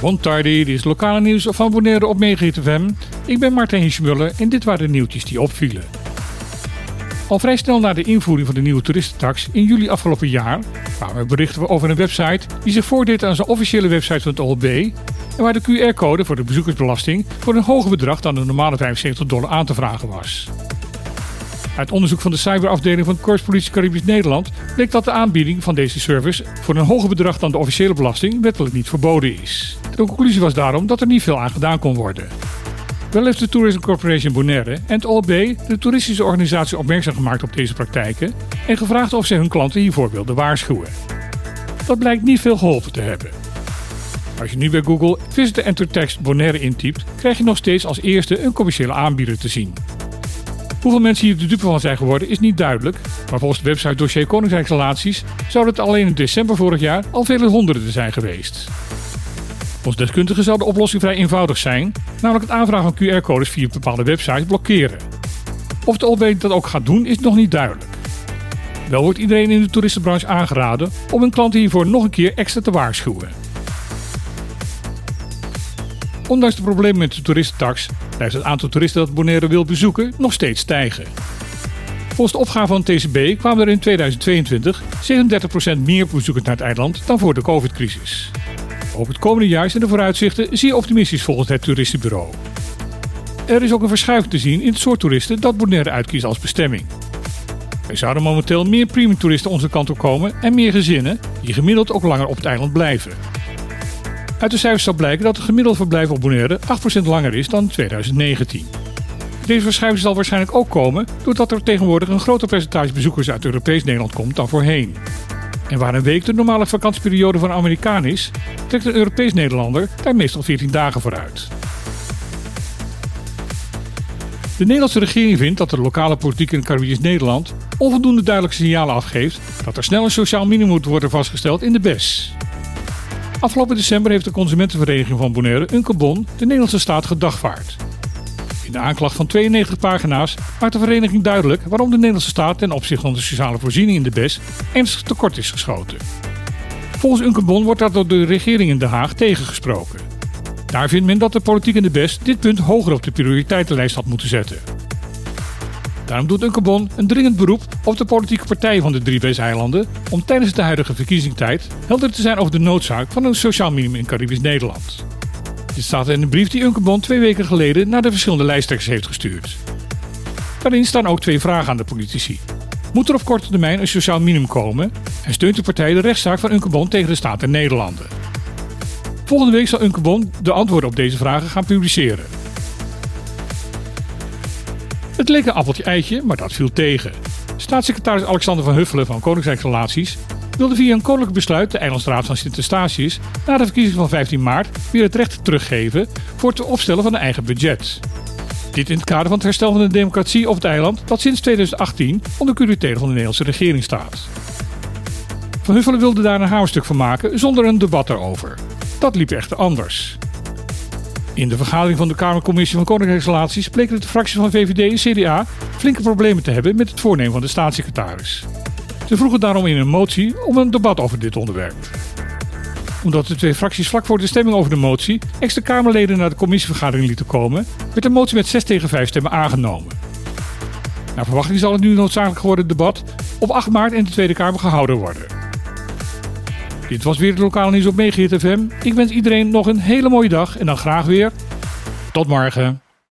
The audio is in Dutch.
Bon tardi, dit is lokale nieuws van Bonaire op FM. Ik ben Martijn Hiesmuller en dit waren de nieuwtjes die opvielen. Al vrij snel na de invoering van de nieuwe toeristentax in juli afgelopen jaar kwamen berichten over een website die zich voordeed aan zijn officiële website van het OLB en waar de QR-code voor de bezoekersbelasting voor een hoger bedrag dan de normale 75 dollar aan te vragen was. Uit onderzoek van de cyberafdeling van Korpspolitie Caribisch Nederland bleek dat de aanbieding van deze service voor een hoger bedrag dan de officiële belasting wettelijk niet verboden is. De conclusie was daarom dat er niet veel aan gedaan kon worden. Wel heeft de Tourism Corporation Bonaire en het OLB de toeristische organisatie opmerkzaam gemaakt op deze praktijken en gevraagd of ze hun klanten hiervoor wilden waarschuwen. Dat blijkt niet veel geholpen te hebben. Als je nu bij Google Visitor Enter Text Bonaire intypt, krijg je nog steeds als eerste een commerciële aanbieder te zien. Hoeveel mensen hier de dupe van zijn geworden is niet duidelijk, maar volgens de website Dossier Koninkrijksrelaties zou het alleen in december vorig jaar al vele honderden zijn geweest. Volgens deskundigen zou de oplossing vrij eenvoudig zijn, namelijk het aanvragen van QR-codes via bepaalde websites blokkeren. Of de OLB dat ook gaat doen is nog niet duidelijk. Wel wordt iedereen in de toeristenbranche aangeraden om hun klanten hiervoor nog een keer extra te waarschuwen. Ondanks de problemen met de toeristentax blijft het aantal toeristen dat Bonaire wil bezoeken nog steeds stijgen. Volgens de opgave van TCB kwamen er in 2022 37% meer bezoekers naar het eiland dan voor de covid-crisis. Op het komende jaar zijn de vooruitzichten zeer optimistisch volgens het toeristenbureau. Er is ook een verschuiving te zien in het soort toeristen dat Bonaire uitkiest als bestemming. Er zouden momenteel meer premium toeristen onze kant op komen en meer gezinnen die gemiddeld ook langer op het eiland blijven. Uit de cijfers zal blijken dat het gemiddelde verblijf op Bonaire 8% langer is dan in 2019. Deze verschuiving zal waarschijnlijk ook komen doordat er tegenwoordig een groter percentage bezoekers uit Europees Nederland komt dan voorheen. En waar een week de normale vakantieperiode van een Amerikaan is, trekt een Europees Nederlander daar meestal 14 dagen vooruit. De Nederlandse regering vindt dat de lokale politiek in Caribisch Nederland onvoldoende duidelijke signalen afgeeft dat er snel een sociaal minimum moet worden vastgesteld in de BES. Afgelopen december heeft de consumentenvereniging van Bonaire Unkebon de Nederlandse staat gedagvaard. In de aanklacht van 92 pagina's maakt de vereniging duidelijk waarom de Nederlandse staat ten opzichte van de sociale voorziening in de BES ernstig tekort is geschoten. Volgens Unkebon wordt dat door de regering in Den Haag tegengesproken. Daar vindt men dat de politiek in de BES dit punt hoger op de prioriteitenlijst had moeten zetten. Daarom doet Unkebon een dringend beroep op de politieke partijen van de drie eilanden om tijdens de huidige verkiezingstijd helder te zijn over de noodzaak van een sociaal minimum in Caribisch Nederland. Dit staat in een brief die Unkebon twee weken geleden naar de verschillende lijsttrekkers heeft gestuurd. Daarin staan ook twee vragen aan de politici. Moet er op korte termijn een sociaal minimum komen en steunt de partij de rechtszaak van Unkebon tegen de staat der Nederlanden? Volgende week zal Unkebon de antwoorden op deze vragen gaan publiceren. Het leek een appeltje-eitje, maar dat viel tegen. Staatssecretaris Alexander van Huffelen van Koninkrijksrelaties wilde via een koninklijk besluit de Eilandsraad van Sint Eustatius na de verkiezing van 15 maart weer het recht teruggeven voor het opstellen van een eigen budget. Dit in het kader van het herstel van de democratie op het eiland dat sinds 2018 onder curatele van de Nederlandse regering staat. Van Huffelen wilde daar een hamerstuk van maken zonder een debat erover. Dat liep echter anders. In de vergadering van de Kamercommissie van Koninkrijksrelaties bleken de fracties van VVD en CDA flinke problemen te hebben met het voornemen van de staatssecretaris. Ze vroegen daarom in een motie om een debat over dit onderwerp. Omdat de twee fracties vlak voor de stemming over de motie extra Kamerleden naar de commissievergadering lieten komen, werd de motie met 6 tegen 5 stemmen aangenomen. Naar verwachting zal het nu noodzakelijk geworden debat op 8 maart in de Tweede Kamer gehouden worden. Dit was weer het lokale nieuws op Megahit FM. Ik wens iedereen nog een hele mooie dag en dan graag weer tot morgen.